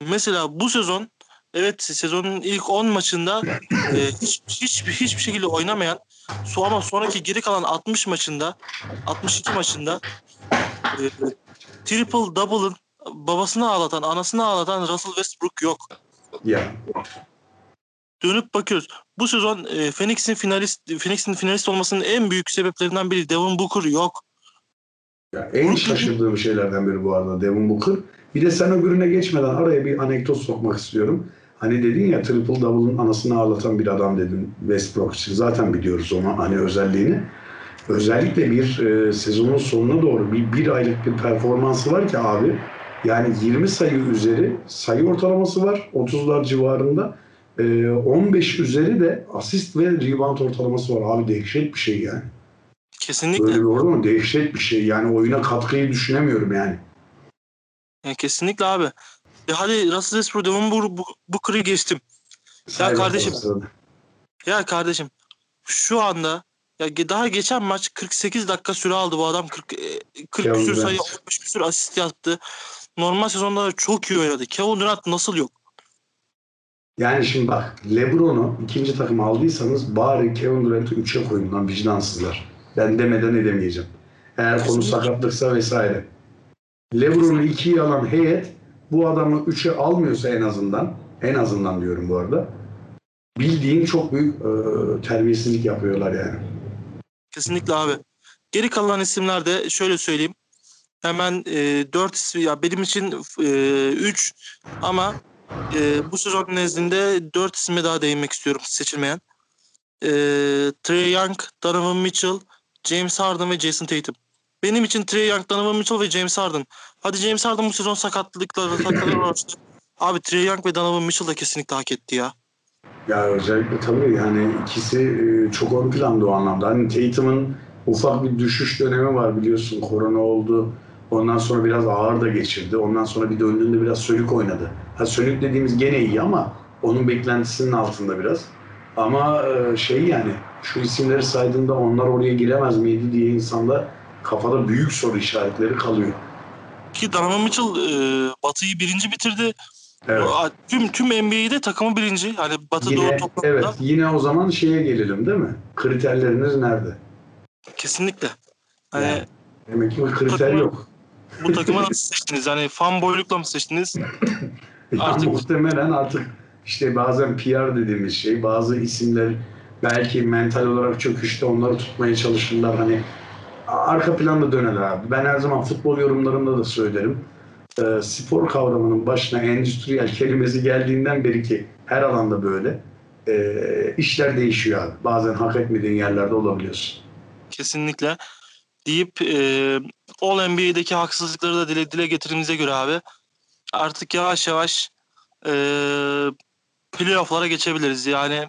S1: Mesela bu sezon evet sezonun ilk 10 maçında e, hiç, hiç, hiçbir şekilde oynamayan ama sonraki geri kalan 60 maçında 62 maçında e, triple double'ın babasını ağlatan, anasını ağlatan Russell Westbrook yok.
S2: ya
S1: Dönüp bakıyoruz. Bu sezon e, Phoenix'in finalist Phoenix'in finalist olmasının en büyük sebeplerinden biri Devin Booker yok.
S2: Ya en şaşırdığım şeylerden biri bu arada Devin Booker. Bir de sen öbürüne geçmeden araya bir anekdot sokmak istiyorum. Hani dedin ya triple double'ın anasını ağlatan bir adam dedin Westbrook için. Zaten biliyoruz onu hani özelliğini. Özellikle bir e, sezonun sonuna doğru bir, bir aylık bir performansı var ki abi. Yani 20 sayı üzeri sayı ortalaması var 30'lar civarında. E, 15 üzeri de asist ve rebound ortalaması var. Abi dehşet bir şey yani.
S1: Kesinlikle.
S2: Böyle bir orada mı? Dehşet bir şey. Yani oyuna katkıyı düşünemiyorum yani.
S1: Yani kesinlikle abi. E hadi Russell Westbrook, Devin Booker- Booker'ı geçtim.
S2: Say
S1: kardeşim,
S2: bakalım sırada.
S1: Ya kardeşim şu anda ya daha geçen maç 48 dakika süre aldı bu adam 40 e, 40
S2: Kevin
S1: küsür sayı 15 küsür asist yaptı. Normal sezonda da çok iyi oynadı. Kevin Durant nasıl yok?
S2: Yani şimdi bak Lebron'u ikinci takım aldıysanız bari Kevin Durant'ı 3'e koyun lan vicdansızlar. Ben demeden edemeyeceğim. Eğer konu sakatlıksa vesaire. Lebron'u 2'ye alan heyet bu adamı 3'e almıyorsa en azından en azından diyorum bu arada bildiğin çok büyük e, terbiyesizlik yapıyorlar yani.
S1: Kesinlikle abi. Geri kalan isimler de şöyle söyleyeyim. Hemen e, 4 ismi ya benim için 3 ama e, bu sezon nezdinde dört isme daha değinmek istiyorum seçilmeyen. E, Trey Young, Donovan Mitchell, James Harden ve Jason Tatum. Benim için Trey Young, Donovan Mitchell ve James Harden. Hadi James Harden bu sezon sakatlıkları sakatlıklar uğraştı. Abi Trey Young ve Donovan Mitchell da kesinlikle hak etti ya.
S2: Ya özellikle tabii yani ikisi e, çok ön planda o anlamda. Hani Tatum'un ufak bir düşüş dönemi var biliyorsun. Korona oldu. Ondan sonra biraz ağır da geçirdi. Ondan sonra bir döndüğünde biraz sönük oynadı. Ha sönük dediğimiz gene iyi ama onun beklentisinin altında biraz. Ama e, şey yani şu isimleri saydığında onlar oraya giremez miydi diye insanda kafada büyük soru işaretleri kalıyor.
S1: Ki Donovan Mitchell e, Batı'yı birinci bitirdi.
S2: Evet.
S1: Tüm tüm NBA'de takımı birinci. Hani Batı
S2: Yine,
S1: Doğu toplamında
S2: evet yine o zaman şeye gelelim değil mi? Kriterleriniz nerede?
S1: kesinlikle. Hani
S2: Yani. Demek ki o kriter
S1: Takımı-
S2: yok.
S1: bu takımı nasıl seçtiniz? Hani fan boylukla mı seçtiniz? Artık-
S2: muhtemelen artık işte bazen PR dediğimiz şey bazı isimler belki mental olarak çöküşte onları tutmaya çalışırlar hani arka planda dönerler abi. Ben her zaman futbol yorumlarımda da söylerim. Ee, spor kavramının başına endüstriyel kelimesi geldiğinden beri ki her alanda böyle ee, işler değişiyor abi. Bazen hak etmediğin yerlerde olabiliyorsun.
S1: Kesinlikle. Deyip e, All NBA'deki haksızlıkları da dile, dile getirdiğimize göre abi artık yavaş yavaş e, playoff'lara geçebiliriz. Yani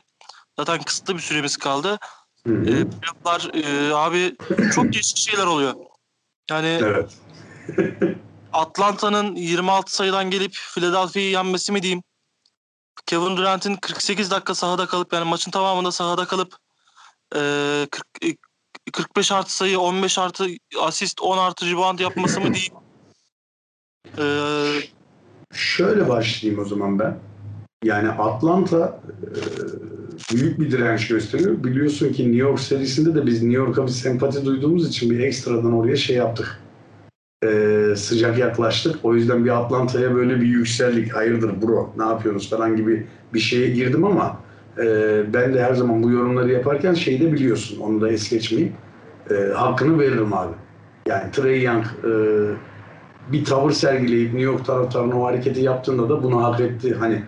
S1: zaten kısıtlı bir süremiz kaldı.
S2: Hı hı.
S1: E, playoff'lar e, abi çok değişik şeyler oluyor. Yani
S2: evet.
S1: Atlanta'nın 26 sayıdan gelip Philadelphia'yı yenmesi mi diyeyim? Kevin Durant'in 48 dakika sahada kalıp yani maçın tamamında sahada kalıp e, 40, e, 45 artı sayı 15 artı asist 10 artı rebound yapması mı diyeyim? E,
S2: Şöyle başlayayım o zaman ben. Yani Atlanta e, büyük bir direnç gösteriyor. Biliyorsun ki New York serisinde de biz New York'a bir sempati duyduğumuz için bir ekstradan oraya şey yaptık. E, sıcak yaklaştık. O yüzden bir Atlanta'ya böyle bir yükseldik. Hayırdır bro ne yapıyorsunuz falan gibi bir şeye girdim ama e, ben de her zaman bu yorumları yaparken şeyi de biliyorsun. Onu da es geçmeyeyim. E, hakkını veririm abi. Yani Trey Young e, bir tavır sergileyip New York taraftarına o hareketi yaptığında da bunu hak etti. Hani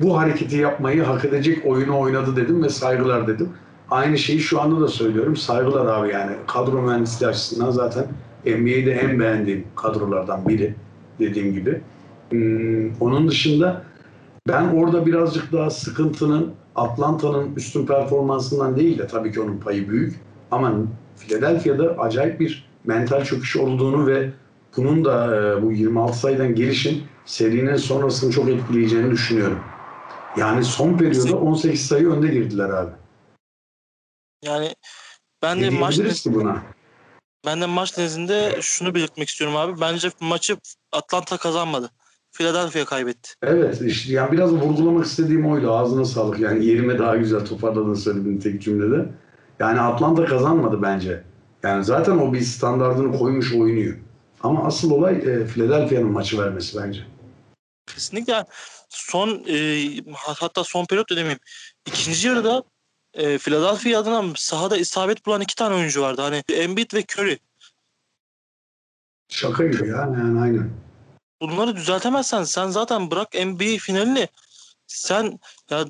S2: bu hareketi yapmayı hak edecek oyunu oynadı dedim ve saygılar dedim. Aynı şeyi şu anda da söylüyorum. Saygılar abi yani. Kadro mühendisliği açısından zaten NBA'de en beğendiğim kadrolardan biri dediğim gibi. Hmm, onun dışında ben orada birazcık daha sıkıntının Atlanta'nın üstün performansından değil de tabii ki onun payı büyük. Ama Philadelphia'da acayip bir mental çöküş olduğunu ve bunun da e, bu 26 sayıdan gelişin serinin sonrasını çok etkileyeceğini düşünüyorum. Yani son periyoda 18 sayı önde girdiler abi.
S1: yani ben de maç
S2: buna?
S1: Ben de maç nezdinde şunu belirtmek istiyorum abi. Bence maçı Atlanta kazanmadı. Philadelphia kaybetti.
S2: Evet işte yani biraz vurgulamak istediğim oydu. Ağzına sağlık. Yani yerime daha güzel toparladığını söyledin tek cümlede. Yani Atlanta kazanmadı bence. Yani zaten o bir standartını koymuş oynuyor. Ama asıl olay e, Philadelphia'nın maçı vermesi bence.
S1: Kesinlikle son e, hatta son periyot da demeyeyim. İkinci yarıda e, Philadelphia adına sahada isabet bulan iki tane oyuncu vardı. Hani Embiid ve Curry.
S2: Şaka gibi ya yani aynen.
S1: Bunları düzeltemezsen sen zaten bırak NBA finalini sen ya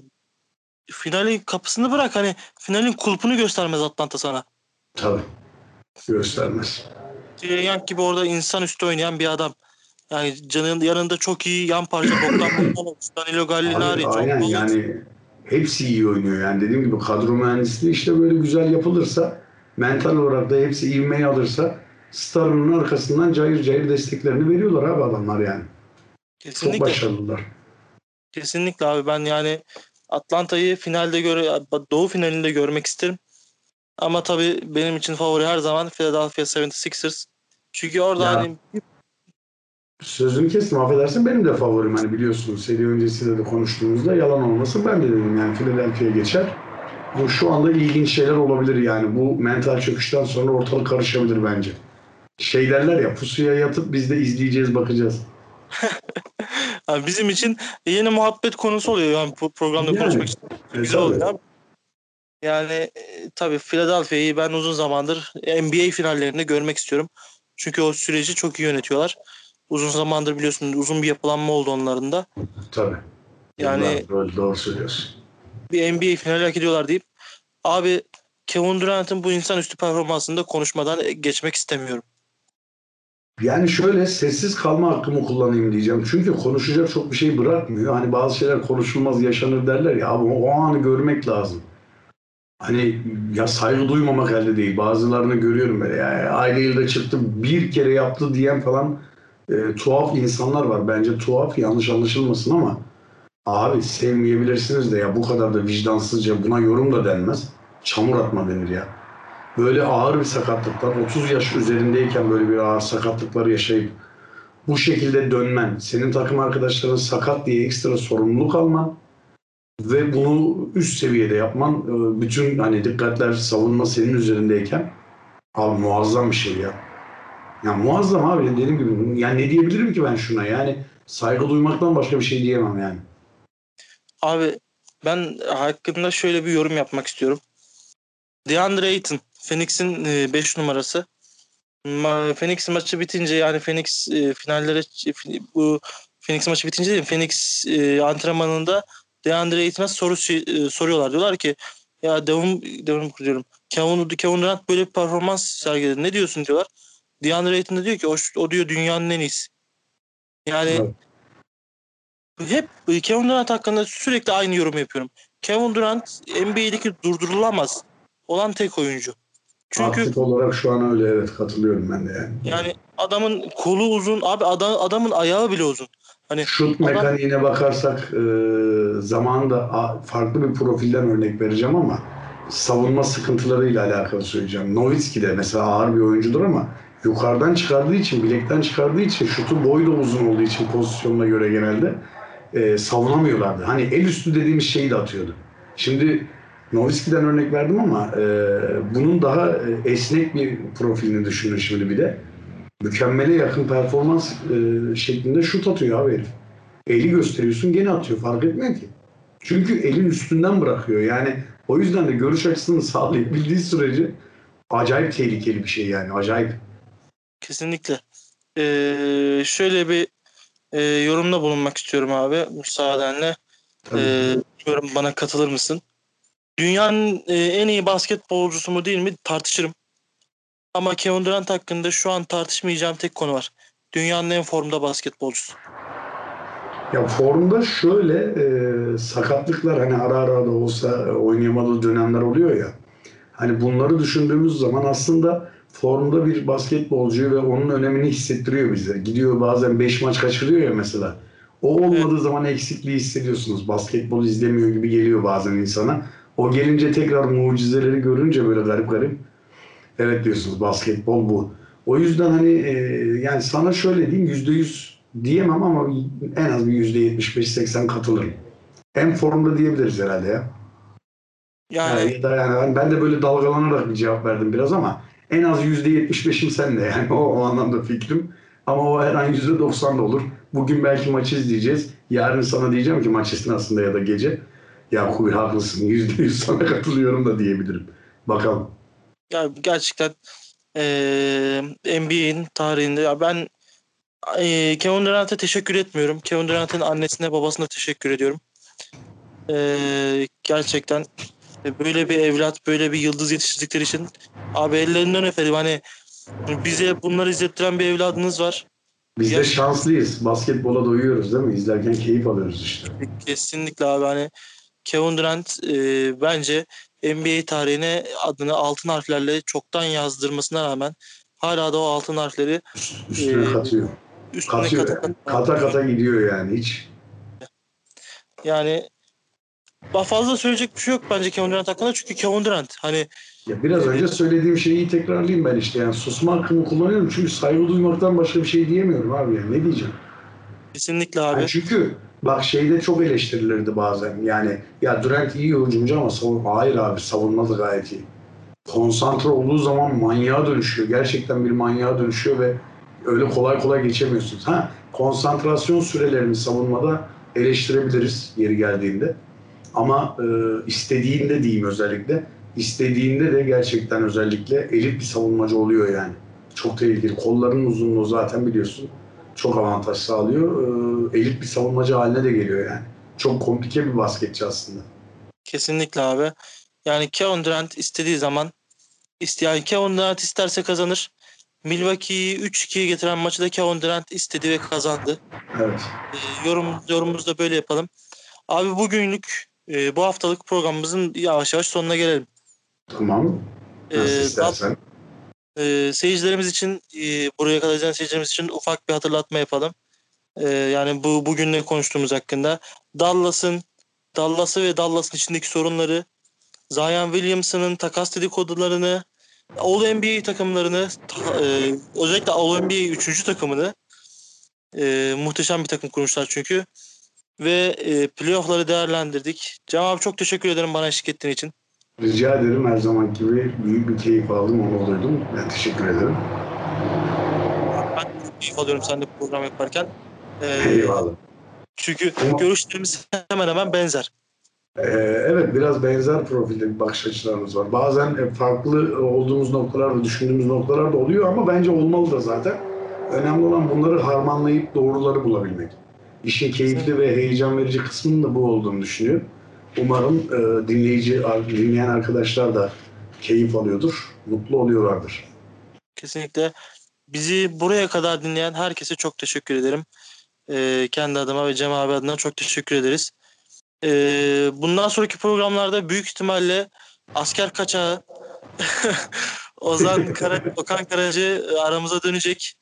S1: finalin kapısını bırak hani finalin kulpunu göstermez Atlanta sana.
S2: Tabii. Göstermez.
S1: Young gibi orada insanüstü oynayan bir adam. Yani canın yanında çok iyi yan parça Bogdan Bogdanovic, Danilo Gallinari.
S2: Abi, aynen yani hepsi iyi oynuyor. Yani dediğim gibi kadro mühendisliği işte böyle güzel yapılırsa mental olarak da hepsi ivmeyi alırsa starının arkasından cayır cayır desteklerini veriyorlar abi adamlar yani. Çok
S1: Kesinlikle.
S2: başarılılar.
S1: Kesinlikle abi ben yani Atlanta'yı finalde göre Doğu finalinde görmek isterim. Ama tabii benim için favori her zaman Philadelphia 76ers. Çünkü orada
S2: Ya.
S1: hani
S2: Sözünü kestim affedersin benim de favorim hani biliyorsunuz seri öncesiyle de konuştuğumuzda yalan olmasın ben de dedim yani Philadelphia geçer. Bu şu anda ilginç şeyler olabilir yani bu mental çöküşten sonra ortalık karışabilir bence. Şey derler ya pusuya yatıp biz de izleyeceğiz bakacağız.
S1: yani bizim için yeni muhabbet konusu oluyor yani bu programda
S2: Yani.
S1: konuşmak için.
S2: E,
S1: Güzel
S2: tabii.
S1: oluyor abi. Yani e, tabii Philadelphia'yı ben uzun zamandır NBA finallerinde görmek istiyorum. Çünkü o süreci çok iyi yönetiyorlar. Uzun zamandır biliyorsun uzun bir yapılanma oldu onların da.
S2: Tabii.
S1: Yani
S2: Doğru, doğru söylüyorsun.
S1: bir NBA finali hak ediyorlar deyip abi Kevin Durant'ın bu insanüstü performansında konuşmadan geçmek istemiyorum.
S2: Yani şöyle sessiz kalma hakkımı kullanayım diyeceğim. Çünkü konuşacak çok bir şey bırakmıyor. Hani bazı şeyler konuşulmaz yaşanır derler ya. Abi o anı görmek lazım. Hani ya saygı duymamak elde değil. Bazılarını görüyorum böyle. Ya, aile yılda çıktı bir kere yaptı diyen falan e, tuhaf insanlar var. Bence tuhaf yanlış anlaşılmasın ama abi sevmeyebilirsiniz de ya bu kadar da vicdansızca buna yorum da denmez. Çamur atma denir ya böyle ağır bir sakatlıklar 30 yaş üzerindeyken böyle bir ağır sakatlıklar yaşayıp bu şekilde dönmen, senin takım arkadaşların sakat diye ekstra sorumluluk alman ve bunu üst seviyede yapman e, bütün hani dikkatler savunma senin üzerindeyken abi muazzam bir şey ya. Ya muazzam abi dediğim gibi yani ne diyebilirim ki ben şuna yani saygı duymaktan başka bir şey diyemem yani.
S1: Abi ben hakkında şöyle bir yorum yapmak istiyorum. DeAndre Ayton Phoenix'in 5 numarası. Ma- Phoenix maçı bitince yani Phoenix e, finallere bu Phoenix maçı bitince değil Phoenix e, antrenmanında DeAndre Ayton'a soru e, soruyorlar. Diyorlar ki ya Devon Devon diyorum. Kevin, Kevin Durant böyle bir performans sergiledi. Ne diyorsun diyorlar. DeAndre Ayton da diyor ki o, o diyor dünyanın en iyisi. Yani
S2: Evet.
S1: hep Kevin Durant hakkında sürekli aynı yorum yapıyorum. Kevin Durant NBA'deki durdurulamaz olan tek oyuncu. Çünkü
S2: Aktif olarak şu an öyle evet katılıyorum ben de yani.
S1: yani adamın kolu uzun abi adam, adamın ayağı bile uzun. Hani
S2: Şut
S1: adam-
S2: mekaniğine bakarsak e, zamanında farklı bir profilden örnek vereceğim ama savunma sıkıntılarıyla alakalı söyleyeceğim. Nowitzki de mesela ağır bir oyuncudur ama yukarıdan çıkardığı için, bilekten çıkardığı için, şutu boyu da uzun olduğu için pozisyonuna göre genelde e, savunamıyorlardı. Hani el üstü dediğimiz şeyi de atıyordu. Şimdi Nowitzki'den örnek verdim ama e, bunun daha e, esnek bir profilini düşünün şimdi bir de mükemmele yakın performans e, şeklinde şut atıyor abi herif. Eli gösteriyorsun gene atıyor fark etmiyor ki. Çünkü elin üstünden bırakıyor. Yani o yüzden de görüş açısını sağlayabildiği sürece acayip tehlikeli bir şey yani acayip.
S1: Kesinlikle. Ee, şöyle bir e, yorumda bulunmak istiyorum abi müsaadenle.
S2: Tabii.
S1: Ee, bilmiyorum bana katılır mısın? Dünyanın e, en iyi basketbolcusu mu değil mi tartışırım. Ama Kevin Durant hakkında şu an tartışmayacağım tek konu var. Dünyanın en formda basketbolcusu.
S2: Ya formda şöyle e, sakatlıklar hani ara ara da olsa oynayamadığı dönemler oluyor ya. Hani bunları düşündüğümüz zaman aslında formda bir basketbolcuyu ve onun önemini hissettiriyor bize. Gidiyor bazen 5 maç kaçırıyor ya mesela. O olmadığı zaman eksikliği hissediyorsunuz. Basketbol izlemiyor gibi geliyor bazen insana. O gelince tekrar mucizeleri görünce böyle garip garip. Evet diyorsunuz basketbol bu. O yüzden hani e, yani sana şöyle diyeyim yüzde yüz diyemem ama en az bir yüzde yetmiş beş seksen katılırım. En formda diyebiliriz herhalde ya.
S1: Yani
S2: Yani, ya da yani ben de böyle dalgalanarak bir cevap verdim biraz ama en az yüzde yetmiş beşim sen de yani o, o anlamda fikrim. Ama o her an yüzde doksan da olur. Bugün belki maçı izleyeceğiz. Yarın sana diyeceğim ki maç esnasında ya da gece ya Kubi haklısın yüzde yüz sana katılıyorum da diyebilirim. Bakalım.
S1: ya gerçekten eee NBA'in tarihinde ya ben eee Kevin Durant'a teşekkür etmiyorum. Kevin Durant'ın annesine babasına teşekkür ediyorum. Eee, gerçekten böyle bir evlat, böyle bir yıldız yetiştirdikleri için abi ellerinden öperim. Hani bize bunları izlettiren bir evladınız var.
S2: Biz de
S1: Ya-
S2: şanslıyız. Basketbola doyuyoruz değil mi? İzlerken keyif alıyoruz işte.
S1: Kesinlikle abi hani Kevin Durant eee, bence NBA tarihine adını altın harflerle çoktan yazdırmasına rağmen hala da o altın harfleri
S2: Üstüne
S1: Ee,
S2: katıyor.
S1: üstüne
S2: Katıyor.
S1: kata kata,
S2: Kata kata gidiyor yani hiç.
S1: Yani fazla söyleyecek bir şey yok bence Kevin Durant hakkında çünkü Kevin Durant hani
S2: Ya biraz önce söylediğim şeyi tekrarlayayım ben işte. Yani susma hakkımı kullanıyorum çünkü saygı duymaktan başka bir şey diyemiyorum abi yani. Ne diyeceğim?
S1: kesinlikle abi
S2: Yani çünkü bak şeyde çok eleştirilirdi bazen. Yani ya Durant iyi oyuncu ama savun hayır abi savunmadı gayet iyi. Konsantre olduğu zaman manyağa dönüşüyor. Gerçekten bir manyağa dönüşüyor ve öyle kolay kolay geçemiyorsunuz. Ha konsantrasyon sürelerini savunmada eleştirebiliriz yeri geldiğinde. Ama e, istediğinde diyeyim özellikle. istediğinde de gerçekten özellikle elit bir savunmacı oluyor yani. Çok tehlikeli. Kollarının uzunluğu zaten biliyorsun. çok avantaj sağlıyor. Ee, elit bir savunmacı haline de geliyor yani. Çok komplike bir basketçi aslında.
S1: Kesinlikle abi. Yani Kevin Durant istediği zaman isteyen Kevin Durant isterse kazanır. Milwaukee'yi 3-2'ye getiren maçı da Kevin Durant istedi ve kazandı.
S2: Evet.
S1: Ee, yorum yorumumuzu da böyle yapalım. Abi bugünlük e, bu haftalık programımızın yavaş yavaş sonuna gelelim.
S2: Tamam. Nasıl
S1: Ee,
S2: istersen.
S1: e, seyircilerimiz için e, buraya kadar izleyen seyircilerimiz için ufak bir hatırlatma yapalım. E, yani bu bugün ne konuştuğumuz hakkında. Dallas'ın Dallas'ı ve Dallas'ın içindeki sorunları, Zion Williamson'ın takas dedikodularını, All-NBA takımlarını, ta- e, özellikle All-NBA 3. takımını e, muhteşem bir takım kurmuşlar çünkü. Ve e, playoff'ları değerlendirdik. Cem abi çok teşekkür ederim bana eşlik ettiğin için.
S2: Rica ederim her zaman gibi büyük bir keyif aldım, onu duydum. Ben teşekkür ederim.
S1: Ben keyif alıyorum seninle program yaparken. E,
S2: Eyvallah.
S1: Çünkü
S2: Ama-
S1: görüşlerimiz hemen hemen benzer.
S2: Ee, evet biraz benzer profilde bir bakış açılarımız var. Bazen farklı olduğumuz noktalar ve düşündüğümüz noktalar da oluyor ama bence olmalı da zaten. Önemli olan bunları harmanlayıp doğruları bulabilmek. İşin keyifli ve heyecan verici kısmının da bu olduğunu düşünüyorum. Umarım e, dinleyici, dinleyen arkadaşlar da keyif alıyordur, mutlu oluyorlardır.
S1: Kesinlikle. Bizi buraya kadar dinleyen herkese çok teşekkür ederim. Ee, kendi adıma ve Cem abi adına çok teşekkür ederiz. Ee, bundan sonraki programlarda büyük ihtimalle asker kaçağı Ozan Kara, Okan Karacı aramıza dönecek.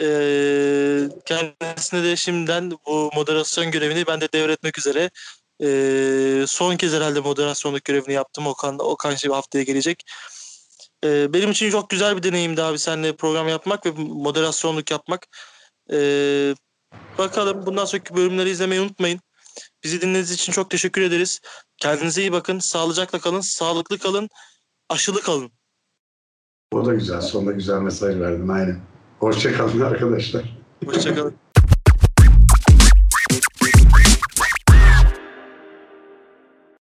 S1: Ee, kendisine de şimdiden bu moderasyon görevini ben de devretmek üzere. Ee, son kez herhalde moderasyonluk görevini yaptım. Okan, Okan şimdi haftaya gelecek. Ee, benim için çok güzel bir deneyimdi abi seninle program yapmak ve moderasyonluk yapmak. Ee, bakalım bundan sonraki bölümleri izlemeyi unutmayın. Bizi dinlediğiniz için çok teşekkür ederiz. Kendinize iyi bakın. Sağlıcakla kalın. Sağlıklı kalın. Aşılı kalın.
S2: O da güzel, sonunda güzel mesaj verdin aynen. Hoşçakalın arkadaşlar.
S1: Hoşçakalın.